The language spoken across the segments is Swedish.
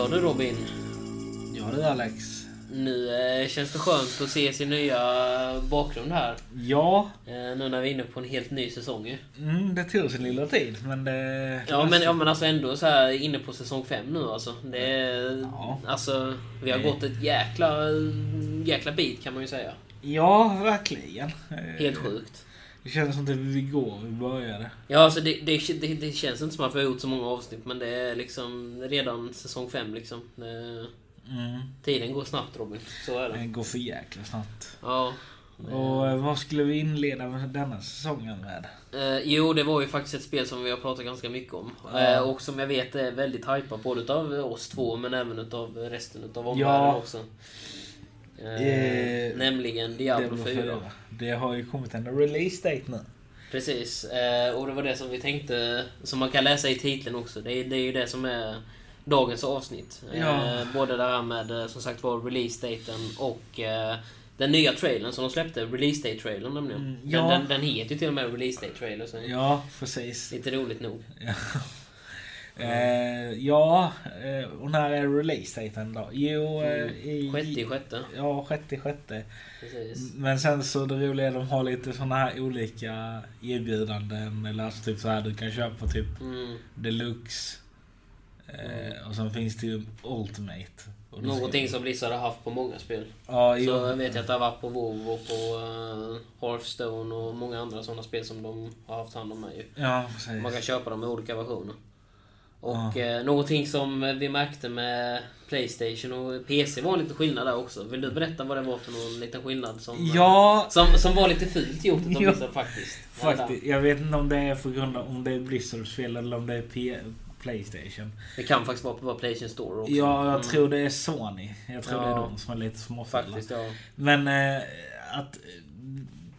Ja du Robin. Ja du Alex. Nu eh, känns det skönt att se sin nya bakgrund här. Ja, Eh, nu när vi är inne på en helt ny säsong ju. mm, det tog sin lilla tid men det... Ja men, ja men alltså ändå så här inne på säsong 5 nu alltså. Det Ja. Alltså vi har Det- gått ett jäkla, jäkla bit kan man ju säga. Ja, verkligen. Helt sjukt. Det känns som det var igår vi började. Ja alltså det, det, det, det känns inte som att vi har gjort så många avsnitt men det är liksom redan säsong 5 liksom. Mm. tiden går snabbt Robin. Så är Det det. går för jäkla snabbt. Ja. Och eh, vad skulle vi inleda med denna säsongen med? Eh, jo, det var ju faktiskt ett spel som vi har pratat ganska mycket om. Eh, och som jag vet är väldigt hypat både utav oss två men även utav resten utav omvärlden Ja. också. Eh, Eh, nämligen Diablo 4. Det har ju kommit en release date nu. Precis. Eh, och det var det som vi tänkte, som man kan läsa i titeln också. Det är, det är ju det som är dagens avsnitt. Ja. Eh, både det här med eh, som sagt var release-daten och den nya trailern som de släppte. Release Date-trailern nämligen. Mm, Den, ja. den, den heter ju till och med Release Date-trailer. Så Ja, precis. Lite roligt nog. Ja. Eh, ja, eh, och när är release daten då? Jo, eh, i... Sjätte i sjätte. Ja, sjätte i sjätte. Precis. Men sen så det roliga är att de har lite såna här olika erbjudanden. Eller alltså typ så här du kan köpa typ Mm. deluxe. Eh, och sen finns det ju ultimate. Någonting som Blizzard har haft på många spel. Ja, Så jag vet jag att det har varit på WoW och på uh, Hearthstone och många andra sådana spel som de har haft hand om med ju. Ja, precis. Man kan köpa dem i olika versioner. Och Ja. eh, någonting som vi märkte med Playstation och PC var en liten skillnad där också. Vill du berätta vad det var för någon liten skillnad som, eh, Ja, som, som var lite fult gjort utav Ja. Faktiskt? faktiskt. Jag vet inte om det är för grund av om det är Blizzards fel eller om det är P- Playstation. Det kan faktiskt vara på Playstation Store också. Ja, jag Mm. tror det är Sony. Jag tror Ja. det är de som är lite småfulla. Faktiskt, ja. Men eh, att eh,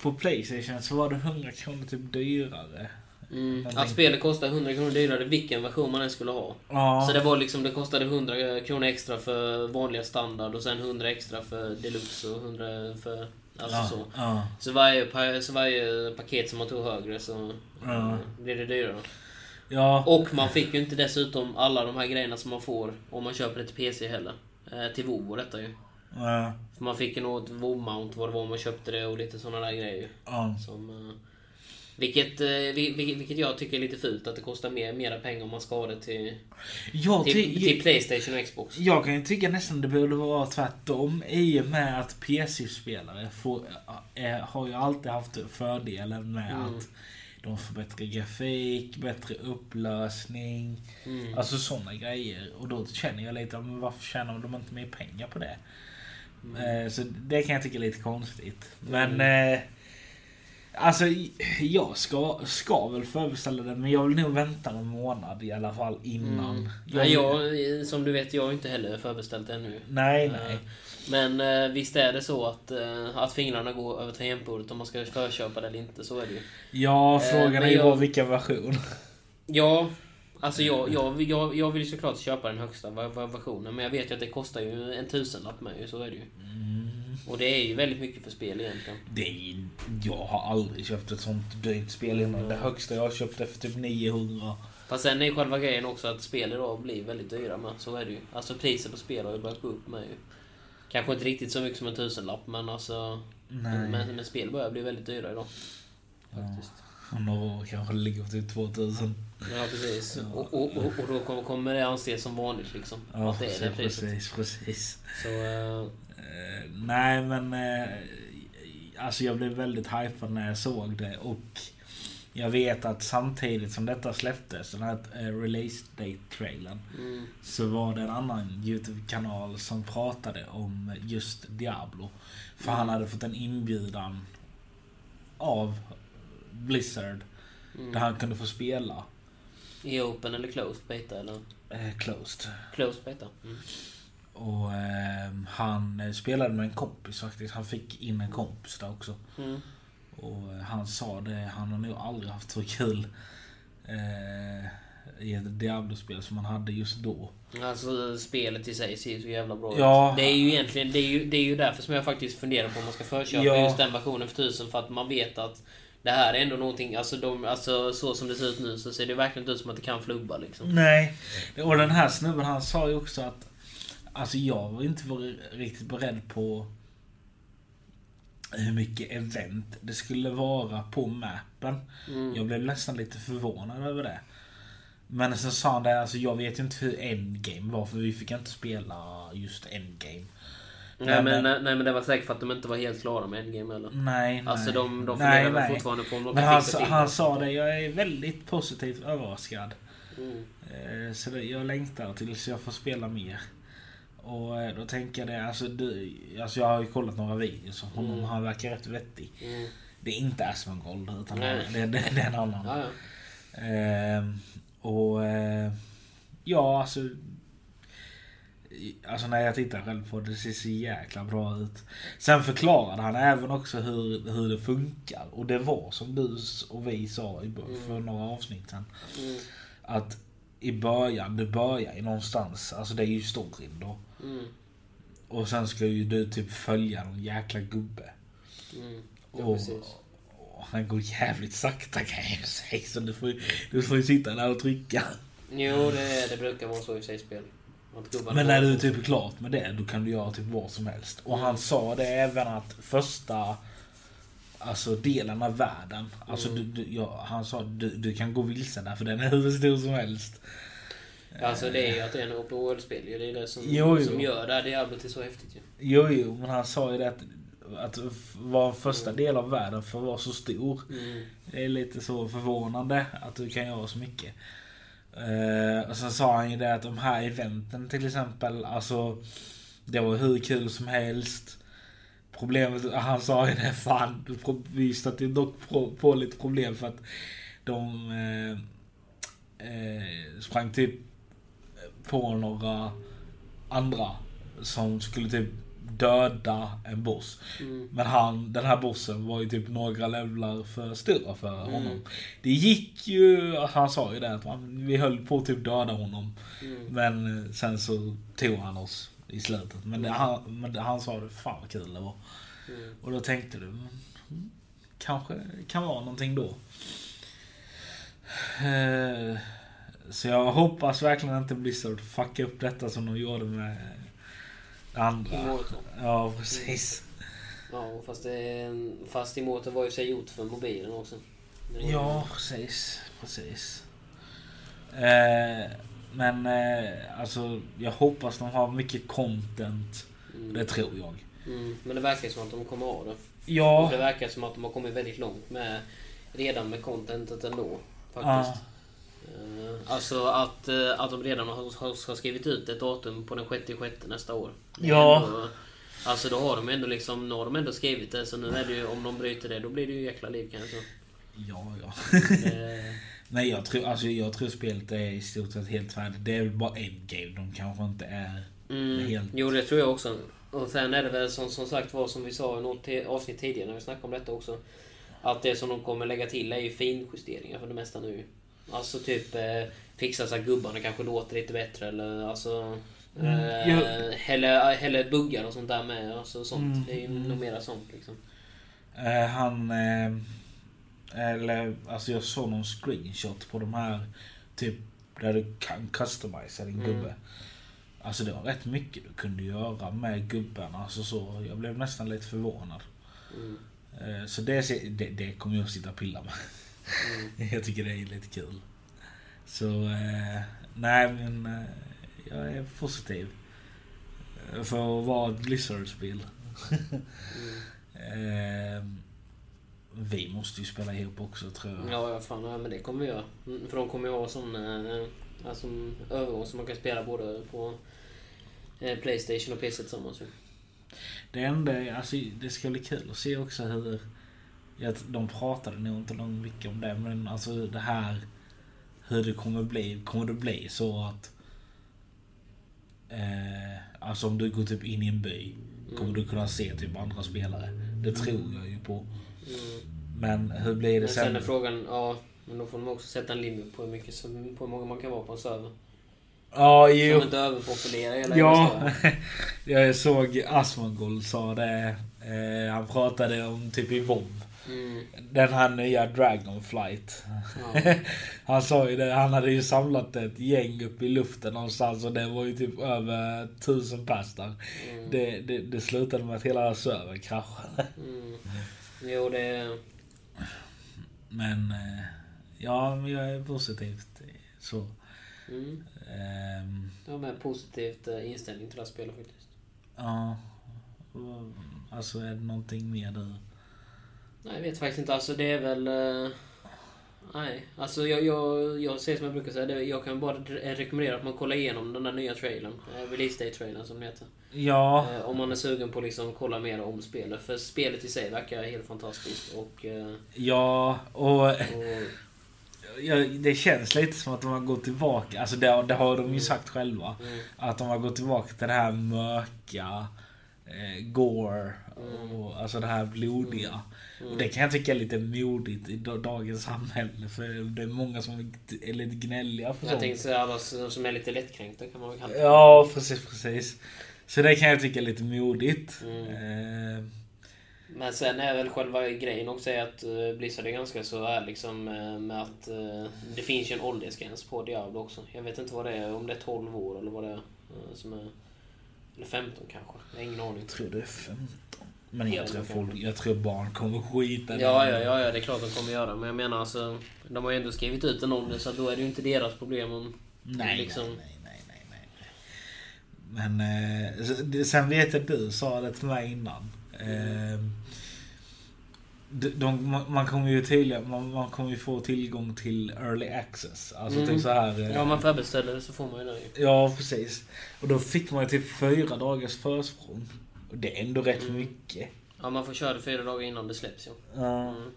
på Playstation så var det 100 kronor typ dyrare. Mm. Att spelet kostar 100 kronor dyrare vilken version man än skulle ha. Ja. Så det var liksom, det kostade 100 kronor extra för vanliga standard och sen 100 extra för deluxe och 100 för... Alltså ja. så. Ja. Så varje, så varje paket som man tog högre så Ja. eh, blev det dyrare. Ja. Och man fick ju inte dessutom alla de här grejerna som man får om man köper det till PC heller. Eh, till WoW och detta ju. Ja. För man fick ju något WoW-mount vad det var om man köpte det och lite sådana där grejer. Ja. Som, eh, vilket, eh, vi- vilket, jag tycker är lite fult att det kostar mer, mera pengar om man ska ha det till, Jag, till, till Playstation och Xbox. jag kan ju tycka nästan det borde vara tvärtom. I och med att PC-spelare får, äh, har ju alltid haft fördelen med Mm. att de får bättre grafik, bättre upplösning. Mm. Alltså sådana grejer. Och då känner jag lite, men varför tjänar de inte mer pengar på det? Mm. Eh, Så det kan jag tycka är lite konstigt. Men... Alltså, jag ska, ska väl förbeställa det, men jag vill nog vänta en månad i alla fall innan. Mm. Nej, jag, som du vet, jag har inte heller förbeställt ännu. Nej, Eh, nej. Men eh, visst är det så att, eh, att fingrarna går över tangentbordet om man ska förköpa det eller inte. Så är det ju. Ja, frågan är ju jag- bara vilken version. Ja, alltså jag, jag, jag, jag vill ju såklart köpa den högsta versionen. Men jag vet ju att det kostar ju en tusenlapp med så är det ju. Och det är ju väldigt mycket för spel egentligen. Det är, jag har aldrig köpt ett sånt dyrt spel innan. Det högsta jag har köpt är för typ 900. Fast sen är ju själva grejen också att spel idag blir väldigt dyra med. Så är det ju. Alltså priset på spel har ju börjat gå upp med ju. Kanske inte riktigt så mycket som en tusenlapp men alltså... Nej. Men, men spel börjar bli väldigt dyra idag. Faktiskt. Om några år kanske det ligger på typ 2000. Ja, precis. Ja. Och, och, och, och då kommer- det anses som vanligt liksom. Ja, att det är det precis, priset. precis, precis. Så... eh, nej men... Eh, alltså jag blev väldigt hypad när jag såg det och jag vet att samtidigt som detta släpptes, den här eh, release date-trailern, mm, så var det en annan YouTube-kanal som pratade om just Diablo. För han hade fått en inbjudan av Blizzard mm. där han kunde få spela I open eller closed beta eller? eh, closed. Closed beta. Mm. Och eh, han spelade med en kompis faktiskt. Han fick in en kompis där också. Mm. Och eh, han sa det, han har nog aldrig haft så kul eh, i ett Diablo-spel som han hade just då. Alltså spelet i sig ser ju så jävla bra Ja. ut. Det är ju egentligen, det är ju, det är ju därför som jag faktiskt funderar på om man ska förköpa Ja. just den versionen för tusen för att man vet att det här är ändå någonting, alltså, de, alltså så som det ser ut nu så ser det verkligen inte ut som att det kan flubba liksom. Nej. Och den här snubben han sa ju också att Alltså jag var inte riktigt beredd på hur mycket event det skulle vara på mappen. Mm. Jag blev nästan lite förvånad över det. Men sen sa han det, alltså jag vet ju inte hur endgame var för vi fick inte spela just endgame. Nej, men- men, nej, nej men det var säkert för att de inte var helt klara med Endgame eller? Nej, Alltså nej. de, de Nej, funderar väl nej. fortfarande på om de Men kan han, fixa sa- till han det. sa det, jag är väldigt positivt överraskad. Mm. Eh, Så det, jag längtar tills jag får spela mer. Och eh, då tänker jag det, alltså, du, alltså jag har ju kollat några videos om honom, Mm. han verkar rätt vettig. Mm. Det är inte Asmongold utan Nej. det, det, det är en annan. Ja, ja. Ehm, och eh, ja, alltså. Alltså när jag tittar själv på det, det ser så jäkla bra ut. Sen förklarade han även också hur, hur det funkar. Och det var som du och vi sa i, bör- för några avsnitt sen. Mm. Att i början, det börjar ju någonstans. Alltså det är ju storyn då. Mm. Och sen ska ju du typ följa någon jäkla gubbe. Mm. Ja, Och, och han går jävligt sakta kan jag ju säga. Så du får, ju- du får ju sitta där och trycka. Jo, det, det brukar vara så i sig spel. Men när du typ är klart med det, då kan du göra typ vad som helst. Och han sa det även att första Alltså delen av världen. Alltså Mm. du, du, ja, han sa du, du kan gå vilse där för den är hur stor som helst. Alltså det är ju att det är en open world-spel ju. Det är det som, Jo, jo. som gör det här Diablo till så häftigt ju. Jo, jo, men han sa ju det att, att vara första Mm. del av världen för att vara så stor. Mm. Det är lite så förvånande att du kan göra så mycket. Eh, och sen sa han ju det att de här eventen till exempel, alltså det var hur kul som helst. Problemet, han sa ju det, fan, vi stötte dock på, på lite problem för att de eh, eh, sprang typ på några andra som skulle typ döda en boss. Mm. Men han, den här bossen var ju typ några levlar för stora för Mm. honom. Det gick ju, han sa ju det att man, vi höll på att typ döda honom. Mm. Men eh, sen så tog han oss i slutet. Men, det, Mm. han, men det, han sa det, fan vad kul det var. Mm. Och då tänkte du, mm, mm, kanske kan vara någonting då. Eh, Så jag hoppas verkligen inte Blizzard fuckar upp detta som de gjorde med andra. Immortal. Ja, precis. Ja, fast, det, fast Immortal var ju sig gjort för mobilen också. Ja, precis. Precis. Eh, men eh, alltså, jag hoppas de har mycket content. Mm. Det tror jag. Mm. Men det verkar som att de kommer ha det. Och Ja, det verkar som att de har kommit väldigt långt med redan med contentet ändå. Faktiskt. Eh, Alltså att, eh, att de redan har, skrivit ut ett datum på den 66 nästa år. Ja. Ändå, alltså då har de ändå liksom, nu har de ändå skrivit det. Så nu är det ju, om de bryter det, då blir det ju jäkla liv kanske. ja, ja. Nej, jag tror, alltså, jag tror spelet är i stort sett helt färdigt. Det är väl bara endgame de kanske inte är. Mm. Helt- Jo, det tror jag också. Och sen är det väl som, som sagt var som vi sa i något avsnitt tidigare när vi snackade om detta också. Att det som de kommer lägga till är ju finjusteringar för det mesta nu. Alltså typ eh, fixa så att gubbarna kanske låter lite bättre eller alltså... Mm, Eh, Eller, eller buggar och sånt där med. Alltså sånt. Mm, Det är ju mm. nog mera sånt liksom. Eh, han... Eh, eller, alltså jag såg någon screenshot på de här. Typ där du kan customisa din Mm. gubbe. Alltså det var rätt mycket du kunde göra med gubbarna. Alltså så, jag blev nästan lite förvånad. Mm. Eh, så det, det, det kommer jag att sitta och pilla med. Mm. Jag tycker det är lite kul. Så eh, nej men eh, jag är positiv. För att vara ett Blizzard-spel. Mm. vi måste ju spela ihop också tror jag. Ja, ja, fan, ja, men det kommer vi göra. Mm, För de kommer ju ha sån eh, alltså, övergång som man kan spela både på eh, Playstation och PC tillsammans. Det enda, alltså det ska bli kul att se också hur... Jag, de pratade nog inte någon mycket om det men alltså det här... Hur det kommer bli. Kommer det bli så att... Eh, alltså om du går typ in i en by. Kommer du kunna se typ andra spelare. Det tror jag ju på. Mm. Men hur blir det sen sen? är frågan, ja, men då får de också sätta en limit på hur mycket som, på hur många man kan vara på en server. Ja, jo. de inte överpopulerar hela Ja, jag såg Asmongold sa det. Eh, han pratade om typ i WoW. Mm. Den här nya Dragonflight. Ja. Han sa ju det, han hade ju samlat ett gäng upp i luften någonstans och det var ju typ över tusen pers där. Mm. Det, det, det slutade med att hela servern kraschade. Mm. Jo, det... Men eh, ja, jag är positivt så. Mm. Ehm, Jag har med positivt eh, inställning till det här spelet faktiskt. ja. Alltså är det någonting mer du? Nej, jag vet faktiskt inte. Alltså det är väl... nej, alltså jag, jag, jag säger som jag brukar säga. Jag kan bara re- rekommendera att man kollar igenom den där nya trailern. Eh, release day-trailern som den heter. Ja, Eh, om man är sugen på att liksom kolla mer om spelet. För spelet i sig verkar helt fantastiskt. Och... eh, ja och och ja, det känns lite som att de har gått tillbaka. Alltså det, det har de ju sagt själva. mm, Att de har gått tillbaka till det här mörka, eh, gore Mm. och alltså det här blodiga. mm. Och det kan jag tycka är lite modigt i da- dagens samhälle. För det är många som är- lite gnälliga för Jag sånt. tänkte säga alla som är lite lättkränkta kan man väl kalla. Ja, precis, precis. Så det kan jag tycka är lite modigt. Mm. Eh, Men sen är väl själva grejen också att uh, Blizzard är ganska så är liksom eh, med att eh, det finns ju en åldersgräns på Diablo också. Jag vet inte vad det är, om det är 12 år eller vad det är eh, som är... Eller 15 kanske. Jag har ingen aning. jag tror det är 15. Men jag Ja, tror, folk, jag tror barn kommer skita. Ja, ja, ja, ja, det är klart de kommer göra. Men jag menar alltså, de har ju ändå skrivit ut en ålder så att då är det ju inte deras problem om... Nej, liksom- nej, nej, nej, nej, nej. Men eh, sen vet jag du sa det till mig innan. Eh, de, de, man- kommer ju tydligen, man, man kommer ju få tillgång till early access. Alltså Mm. typ så här. eh, Ja, om man förbeställer det så får man ju det ju. Ja, precis. Och då fick man ju typ fyra dagars försprång. Och det är ändå rätt Mm. mycket. Ja, man får köra det fyra dagar innan det släpps ja. Ja, Mm.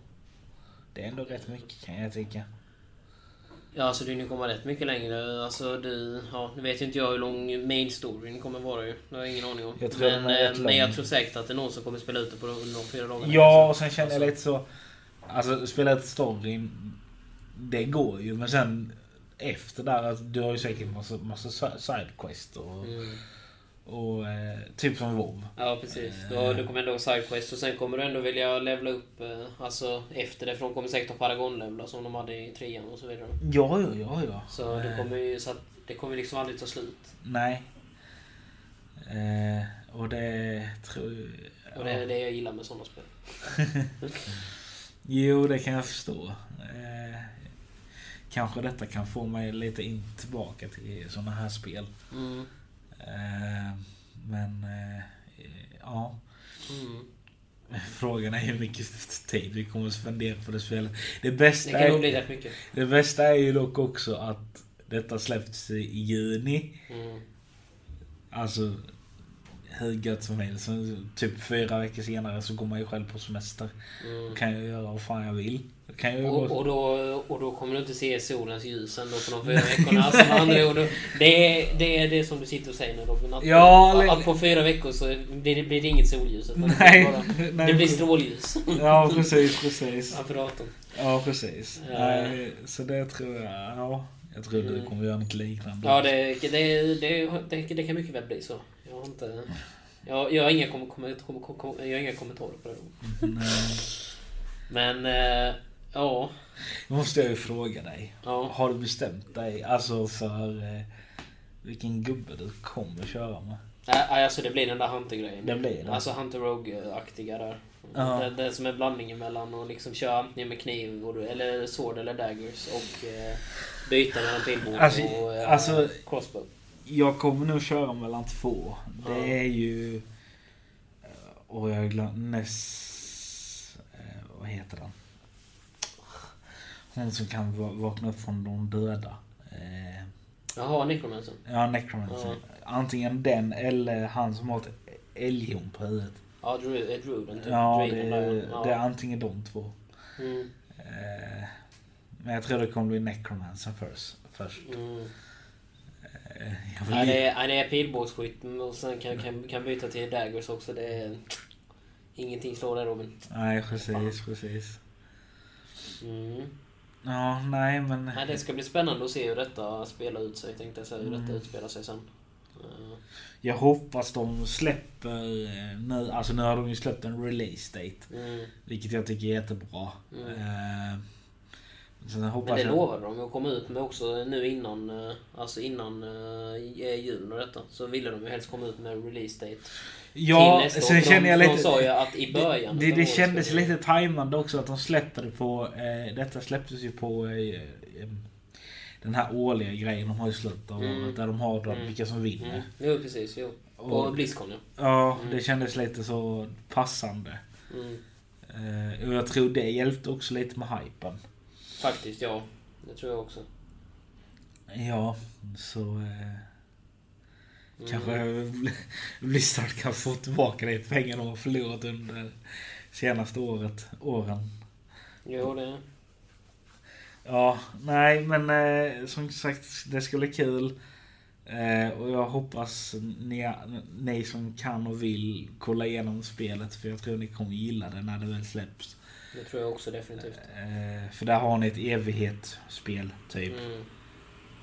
det är ändå rätt mycket kan jag tycka. Ja, alltså du kommer rätt mycket längre. Alltså du... Ja, nu vet ju inte jag hur lång main storyn kommer vara ju. Det har jag ingen aning om. Jag tror men, eh, men jag tror säkert att det är någon som kommer spela ut det på de, fyra dagarna. Ja, och sen känner jag Alltså. lite så... Alltså spela ett storyn, det går ju. Men sen efter där, att du har ju säkert massa, massa sidequest och, Mm. Och eh, typ som WoW. Ja, precis. Du, har, du kommer ändå ha sidequest och sen kommer du ändå vilja levla upp eh, alltså efter det. För de kommer säkert ha paragonlevlar som de hade i trean och så vidare. Ja, ja, ja, ja. Så det Eh, kommer ju så att det kommer liksom aldrig ta slut. Nej. Eh, och det tror jag... Och det är det jag gillar med sådana spel. Jo, det kan jag förstå. Eh, kanske detta kan få mig lite in tillbaka till sådana här spel. Mm. Eh, men eh, ja, Mm. frågan är hur mycket tid vi kommer att spendera på det spelet. Det bästa, Det kan nog bli rätt mycket. det bästa är ju dock också att detta släppts i juni. Mm. Alltså hur gött som helst. Sen Typ fyra veckor senare så går man ju själv på semester. Mm. Då kan jag göra vad fan jag vill. Då kan jag Och, gå... och, då, och då kommer du inte se solens ljus ändå på de fyra veckorna. Alltså andra ord, det, är, det är det som du sitter och säger nu Robin. Att, Ja, att, li- på fyra veckor så blir det, blir det inget solljus. Utan det, Nej, blir bara, nej, det blir strålljus. Ja, precis, precis. Apparaten. Ja, precis. Ja. Nej, så det tror jag... Ja, jag tror du Mm. kommer göra något liknande. Ja, det, det, det, det, det kan mycket väl bli så. Jag har inte... Jag, jag, har, inga kom, kom, kom, kom, kom, jag har inga kommentarer på det. Nej. Men, eh, ja. Då måste jag ju fråga dig. ja. Har du bestämt dig alltså för eh, vilken gubbe du kommer köra med? Nej, alltså det blir den där Hunter-grejen. Det blir det. Alltså Hunter Rogue-aktiga där. Ja. Det, det som är blandningen mellan att liksom köra antingen med kniv och, eller sword eller daggers och eh, byta mellan pilbåge Alltså, och eh, alltså- crossbow. Jag kommer nog köra mellan två. Det Ja. är ju... eh, Och jag glömt... Ness... eh, Vad heter den? Hon som kan va- vakna upp från de döda. Eh, Jaha, Necromancer. Ja, Necromancer. Ja. Antingen den eller han som har ett älghorn på huvudet. Ja, Dru- Druden. Typ. Ja, det, där, ja. det är antingen de två. Mm, Men jag tror det kommer bli Necromancer först. först. mm. Eh, det är, det är pilbågsskytt och sen kan, kan, kan byta till daggers också. Det är... Ingenting slår det Robin. Nej, precis, precis. Mm. Ja, nej men... Nej, det ska bli spännande att se hur detta spelar ut sig. Tänkte jag säga. Hur detta Mm. utspelar sig sen. Eh, Jag hoppas de släpper eh, nu. Alltså nu har de ju släppt en release date. Mm. Vilket jag tycker är jättebra. Mm. Hoppas Men det jag... lovade de att komma ut med också nu innan, eh, alltså innan uh, julen och detta. Så ville de ju helst komma ut med release date. Ja, sen känner jag lite... De sa ju att i början Det, det, det kändes skulle- lite tajmande också att de släppte det på... Eh, detta släpptes ju på... Eh, eh, den här årliga grejen de har i slutet av Mm. året. Där de har Mm. vilka som vinner. Mm. Jo, precis. Jo. På Och, Blizzcon ja. ja, Mm. det kändes lite så passande. Mm. Eh, och jag tror det hjälpte också lite med hypen. Faktiskt, ja. Det tror jag också. Ja, så... Eh, Mm. Kanske Blizzard kan få tillbaka lite pengar de har förlorat under senaste året, åren. Jo, det... Ja, nej men eh, som sagt det ska bli kul. Eh, och jag hoppas ni, ni som kan och vill kolla igenom spelet för jag tror ni kommer gilla det när det väl släpps. Det tror jag också definitivt. Eh, för där har ni ett evighetsspel typ. Mm.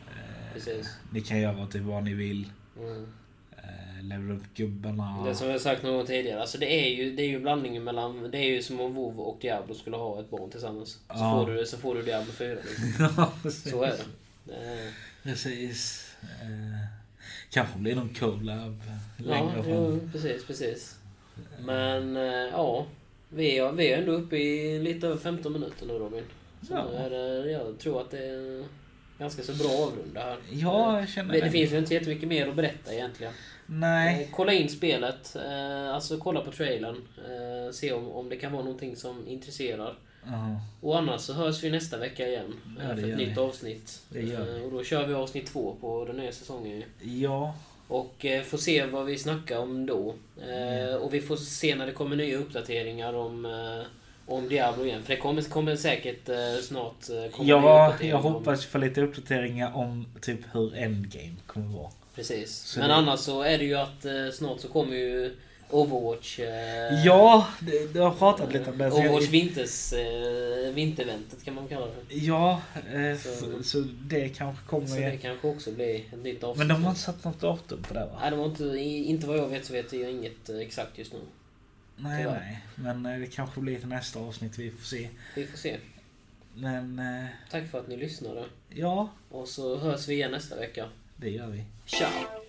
Eh, Precis. ni kan göra typ vad ni vill. Mm. Eh, levela upp gubbarna. Det som jag sagt någon gång tidigare. Alltså det är ju, det är ju blandningen mellan... Det är ju som om WoW och Diablo skulle ha ett barn tillsammans. Så, Ja. får, du, så får du Diablo 4. Liksom. Ja, precis. Så är det. är, Precis. Eh, kanske blir någon collab längre ja, fram. jo, precis, precis. Men eh, ja. Vi är, vi är ändå uppe i lite över 15 minuter nu Robin. Så Ja. det, jag tror att det är ganska så bra avrunda här. Ja, jag känner Men det det. finns ju inte jättemycket mer att berätta egentligen. Nej. Eh, Kolla in spelet, eh, alltså kolla på trailern. Eh, se om, om det kan vara någonting som intresserar. Ja, Och annars så hörs vi nästa vecka igen. eh, Ja, för ett nytt avsnitt. Vi. Eh, och då kör vi avsnitt två på den nya säsongen. ja. Och eh, får se vad vi snackar om då. Eh, Mm. Och vi får se när det kommer nya uppdateringar om, eh, om Diablo igen. För det kommer, kommer säkert snart komma Ja, jag hoppas få lite uppdateringar om typ hur Endgame kommer vara. Precis. Så Men det- annars så är det ju att snart så kommer ju Overwatch. Eh, Ja, det, du har pratat lite om det. så jag- Overwatch vinters, eh, vinterventet kan man kalla det. Ja, eh, Så- så, så det kanske kommer Så det kanske också blir ett nytt avsnitt. Men de har inte satt något datum på det va? Nej, de har inte, inte vad jag vet så vet jag inget eh, exakt just nu. Nej, tyvärr. nej. Men eh, det kanske blir till nästa avsnitt, vi får se. Vi får se. Men eh, Tack för att ni lyssnade. ja, Och så hörs vi igen nästa vecka. det gör vi. Ciao!